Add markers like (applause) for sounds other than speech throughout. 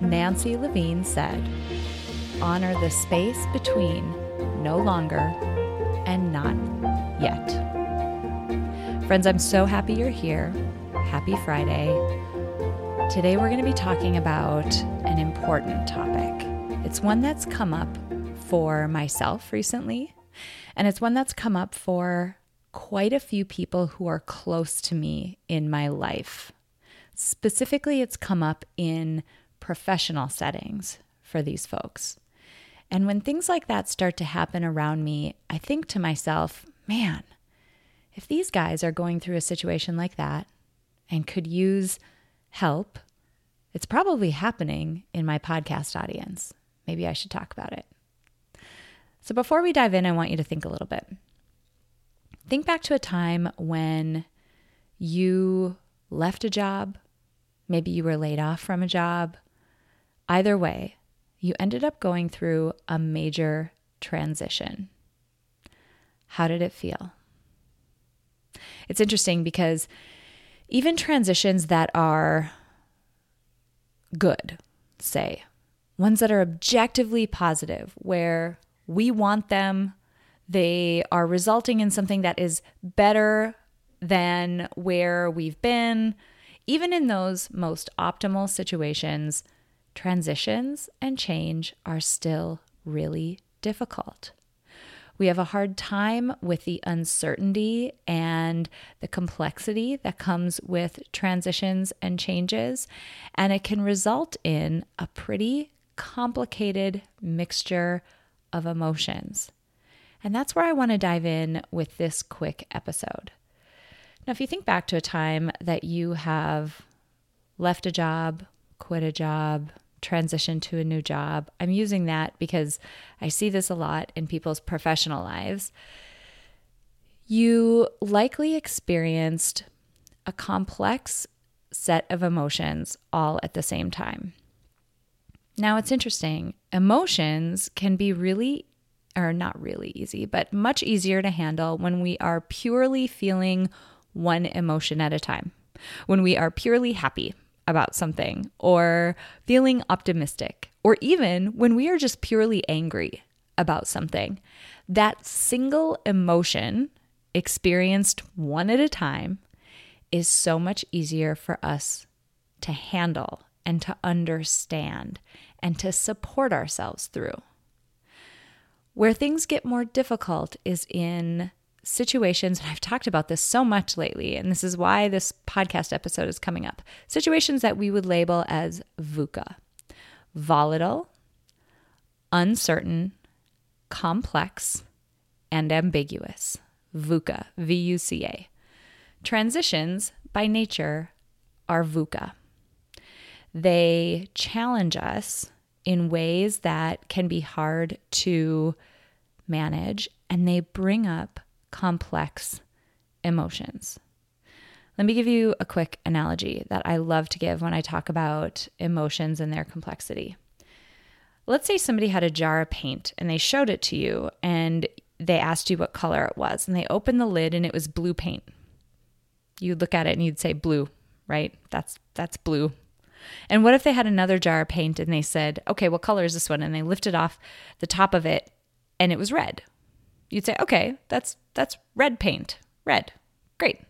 Nancy Levine said, Honor the space between no longer and not yet. Friends, I'm so happy you're here. Happy Friday. Today we're going to be talking about an important topic. It's one that's come up for myself recently, and it's one that's come up for quite a few people who are close to me in my life. Specifically, it's come up in professional settings for these folks. And when things like that start to happen around me, I think to myself, man, if these guys are going through a situation like that and could use help, it's probably happening in my podcast audience. Maybe I should talk about it. So before we dive in, I want you to think a little bit. Think back to a time when you left a job, maybe you were laid off from a job, Either way, you ended up going through a major transition. How did it feel? It's interesting because even transitions that are good, say, ones that are objectively positive, where we want them, they are resulting in something that is better than where we've been, even in those most optimal situations transitions and change are still really difficult. We have a hard time with the uncertainty and the complexity that comes with transitions and changes, and it can result in a pretty complicated mixture of emotions. And that's where I want to dive in with this quick episode. Now, if you think back to a time that you have left a job, quit a job, transition to a new job. I'm using that because I see this a lot in people's professional lives. You likely experienced a complex set of emotions all at the same time. Now, it's interesting. Emotions can be really, or not really easy, but much easier to handle when we are purely feeling one emotion at a time. When we are purely happy, about something or feeling optimistic, or even when we are just purely angry about something. That single emotion, experienced one at a time, is so much easier for us to handle and to understand and to support ourselves through. Where things get more difficult is in situations, and I've talked about this so much lately, and this is why this podcast episode is coming up situations that we would label as VUCA volatile, uncertain, complex, and ambiguous. VUCA, V U C A. Transitions, by nature, are VUCA. They challenge us in ways that can be hard to manage, and they bring up complex emotions. Let me give you a quick analogy that I love to give when I talk about emotions and their complexity. Let's say somebody had a jar of paint and they showed it to you and they asked you what color it was and they opened the lid and it was blue paint. You'd look at it and you'd say blue, right? That's that's blue. And what if they had another jar of paint and they said, "Okay, what color is this one?" and they lifted off the top of it and it was red you'd say, okay, that's that's red paint, red, great.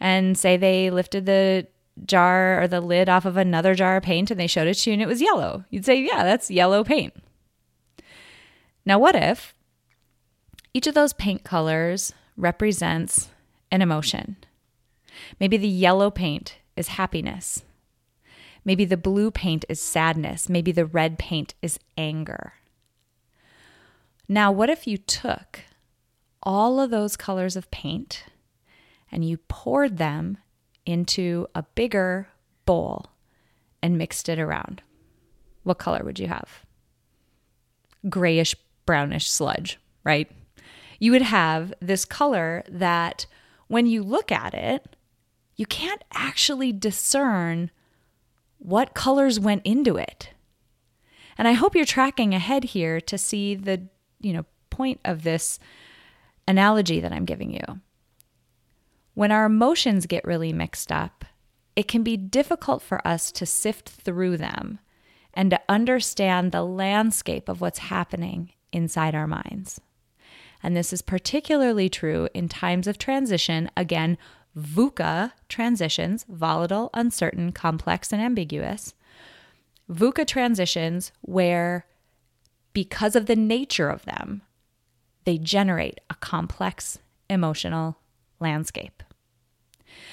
And say they lifted the jar or the lid off of another jar of paint and they showed it to you and it was yellow. You'd say, yeah, that's yellow paint. Now, what if each of those paint colors represents an emotion? Maybe the yellow paint is happiness. Maybe the blue paint is sadness. Maybe the red paint is anger. Now, what if you took all of those colors of paint and you poured them into a bigger bowl and mixed it around? what color would you have? Grayish, brownish sludge, right? You would have this color that when you look at it, you can't actually discern what colors went into it. And I hope you're tracking ahead here to see the, you know, point of this analogy that I'm giving you. When our emotions get really mixed up, it can be difficult for us to sift through them and to understand the landscape of what's happening inside our minds. And this is particularly true in times of transition, again, VUCA transitions, volatile, uncertain, complex, and ambiguous. VUCA transitions, where because of the nature of them, they generate a complex emotional landscape.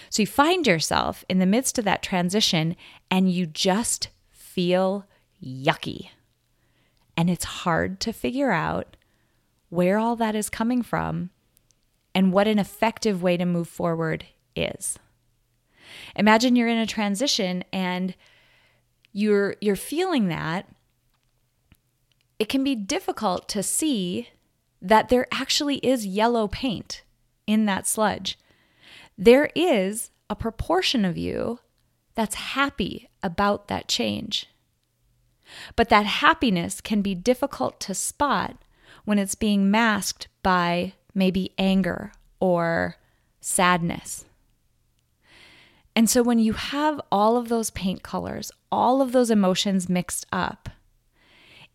So you find yourself in the midst of that transition and you just feel yucky. And it's hard to figure out where all that is coming from and what an effective way to move forward is. Imagine you're in a transition and you're you're feeling that it can be difficult to see that there actually is yellow paint in that sludge there is a proportion of you that's happy about that change. But that happiness can be difficult to spot when it's being masked by maybe anger or sadness. And so when you have all of those paint colors, all of those emotions mixed up,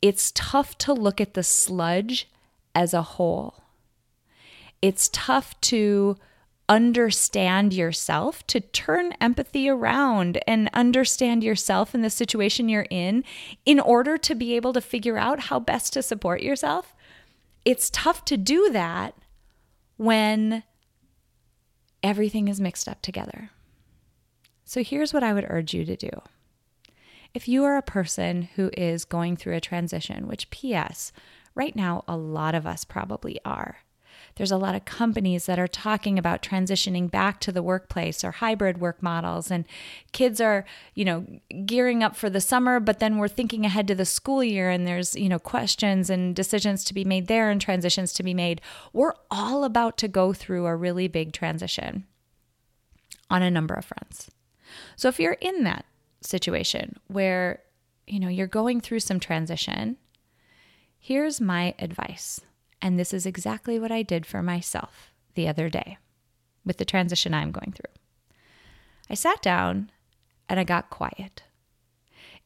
it's tough to look at the sludge as a whole. It's tough to understand yourself, to turn empathy around and understand yourself in the situation you're in, in order to be able to figure out how best to support yourself. It's tough to do that when everything is mixed up together. So here's what I would urge you to do. If you are a person who is going through a transition, which, P.S., right now a lot of us probably are, there's a lot of companies that are talking about transitioning back to the workplace or hybrid work models and kids are, you know, gearing up for the summer, but then we're thinking ahead to the school year and there's, you know, questions and decisions to be made there and transitions to be made. We're all about to go through a really big transition on a number of fronts. So if you're in that situation where, you know, you're going through some transition, here's my advice. And this is exactly what I did for myself the other day with the transition I'm going through. I sat down and I got quiet.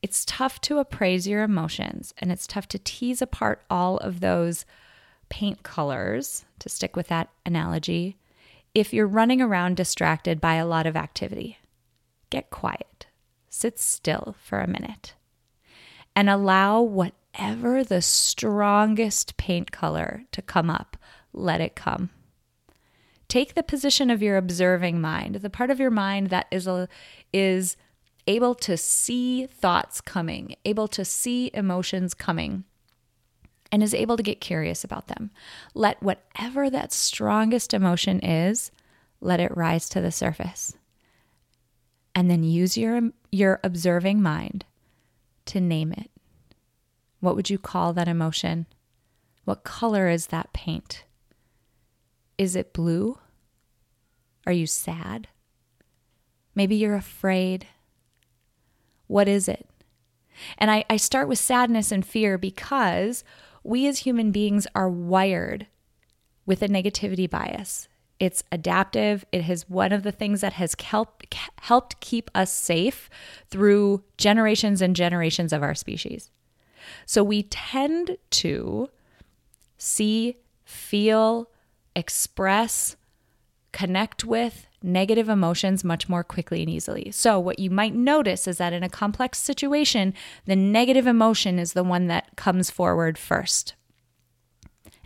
It's tough to appraise your emotions and it's tough to tease apart all of those paint colors, to stick with that analogy, if you're running around distracted by a lot of activity. Get quiet, sit still for a minute, and allow whatever the strongest paint color to come up, let it come. Take the position of your observing mind, the part of your mind that is a, is able to see thoughts coming, able to see emotions coming, and is able to get curious about them. Let whatever that strongest emotion is, let it rise to the surface. And then use your your observing mind to name it. What would you call that emotion? What color is that paint? Is it blue? Are you sad? Maybe you're afraid. What is it? And I, I start with sadness and fear because we as human beings are wired with a negativity bias. It's adaptive. It is one of the things that has helped helped keep us safe through generations and generations of our species. So we tend to see, feel, express, connect with negative emotions much more quickly and easily. So, what you might notice is that in a complex situation, the negative emotion is the one that comes forward first.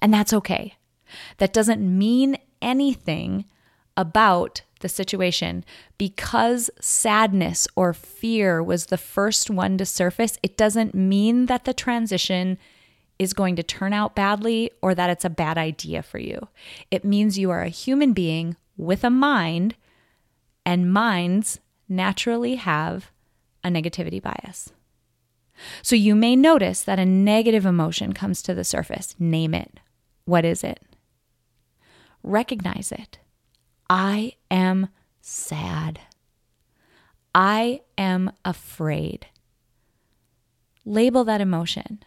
And that's okay. That doesn't mean anything about the situation. Because sadness or fear was the first one to surface, it doesn't mean that the transition is going to turn out badly or that it's a bad idea for you. It means you are a human being with a mind, and minds naturally have a negativity bias. So you may notice that a negative emotion comes to the surface. Name it. What is it? Recognize it. I am sad. I am afraid. Label that emotion.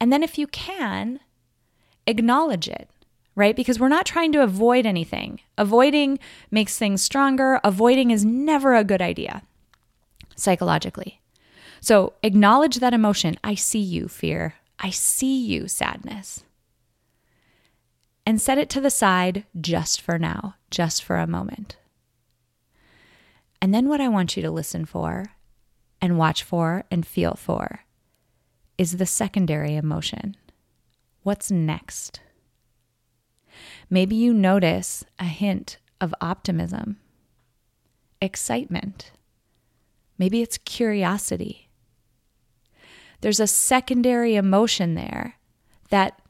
And then, if you can, acknowledge it, right? Because we're not trying to avoid anything. Avoiding makes things stronger. Avoiding is never a good idea psychologically. So acknowledge that emotion. I see you, fear. I see you, sadness. And set it to the side just for now, just for a moment. And then what I want you to listen for and watch for and feel for is the secondary emotion. What's next? Maybe you notice a hint of optimism, excitement. Maybe it's curiosity. There's a secondary emotion there that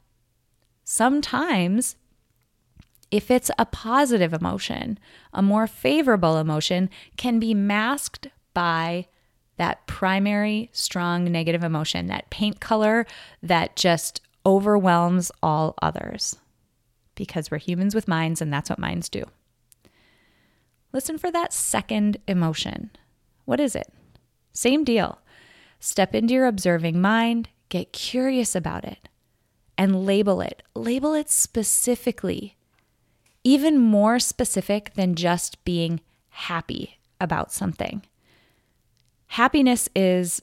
sometimes, if it's a positive emotion, a more favorable emotion, can be masked by that primary strong negative emotion, that paint color that just overwhelms all others. Because we're humans with minds, and that's what minds do. Listen for that second emotion. What is it? Same deal. Step into your observing mind, get curious about it, and label it. Label it specifically, even more specific than just being happy about something. Happiness is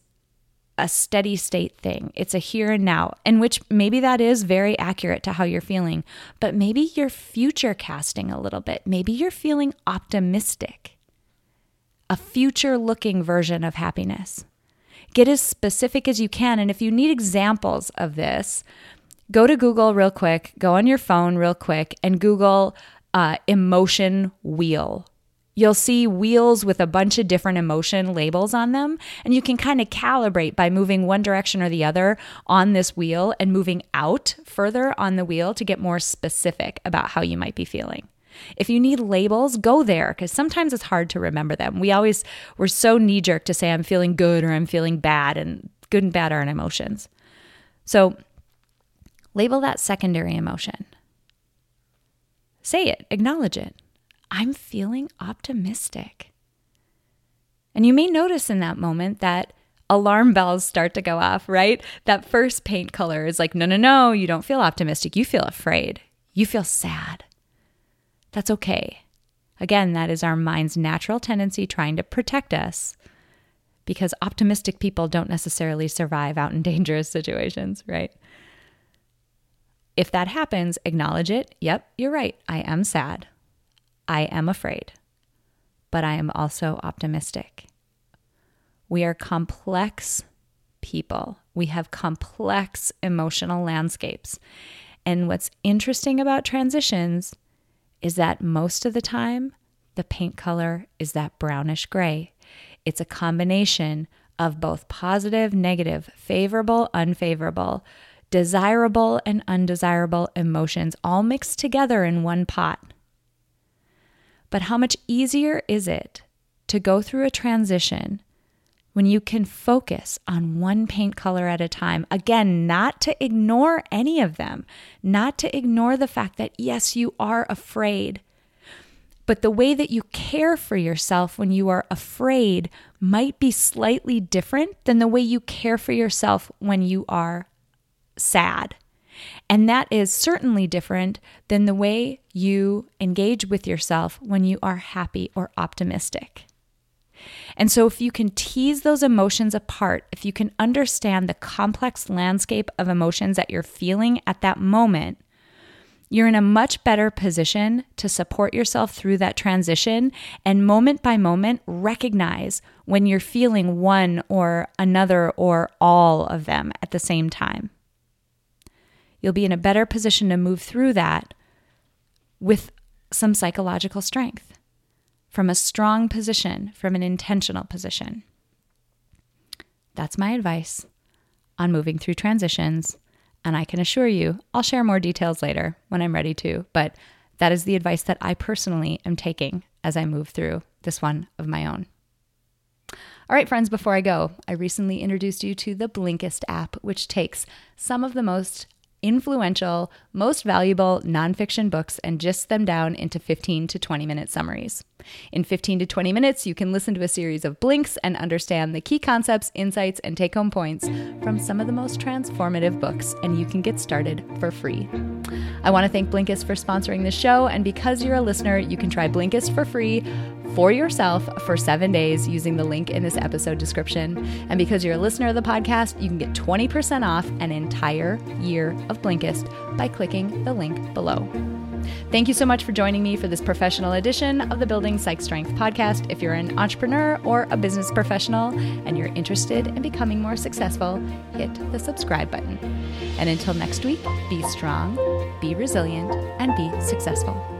a steady state thing. It's a here and now, in which maybe that is very accurate to how you're feeling, but maybe you're future casting a little bit. Maybe you're feeling optimistic, a future looking version of happiness. Get as specific as you can. And if you need examples of this, go to Google real quick, go on your phone real quick, and Google uh, emotion wheel You'll see wheels with a bunch of different emotion labels on them, and you can kind of calibrate by moving one direction or the other on this wheel and moving out further on the wheel to get more specific about how you might be feeling. If you need labels, go there because sometimes it's hard to remember them. We always, we're so knee jerk to say, I'm feeling good or I'm feeling bad, and good and bad aren't emotions. So label that secondary emotion. Say it, acknowledge it. I'm feeling optimistic. And you may notice in that moment that alarm bells start to go off, right? That first paint color is like, no, no, no, you don't feel optimistic. You feel afraid. You feel sad. That's okay. Again, that is our mind's natural tendency trying to protect us because optimistic people don't necessarily survive out in (laughs) dangerous situations, right? If that happens, acknowledge it. Yep, you're right. I am sad. I am afraid, but I am also optimistic. We are complex people. We have complex emotional landscapes. And what's interesting about transitions is that most of the time, the paint color is that brownish gray. It's a combination of both positive, negative, favorable, unfavorable, desirable, and undesirable emotions all mixed together in one pot. But how much easier is it to go through a transition when you can focus on one paint color at a time? Again, not to ignore any of them, not to ignore the fact that, yes, you are afraid. But the way that you care for yourself when you are afraid might be slightly different than the way you care for yourself when you are sad. And that is certainly different than the way you engage with yourself when you are happy or optimistic. And so, if you can tease those emotions apart, if you can understand the complex landscape of emotions that you're feeling at that moment, you're in a much better position to support yourself through that transition and moment by moment recognize when you're feeling one or another or all of them at the same time you'll be in a better position to move through that with some psychological strength, from a strong position, from an intentional position. That's my advice on moving through transitions. And I can assure you, I'll share more details later when I'm ready to. But that is the advice that I personally am taking as I move through this one of my own. All right, friends, before I go, I recently introduced you to the Blinkist app, which takes some of the most influential, most valuable nonfiction books and gist them down into 15 to 20 minute summaries. In 15 to 20 minutes, you can listen to a series of blinks and understand the key concepts, insights, and take home points from some of the most transformative books, and you can get started for free. I want to thank Blinkist for sponsoring the show, and because you're a listener, you can try Blinkist for free for yourself for seven days using the link in this episode description. And because you're a listener of the podcast, you can get 20% off an entire year of Blinkist by clicking the link below. Thank you so much for joining me for this professional edition of the Building Psych Strength podcast. If you're an entrepreneur or a business professional and you're interested in becoming more successful, hit the subscribe button. And until next week, be strong, be resilient, and be successful.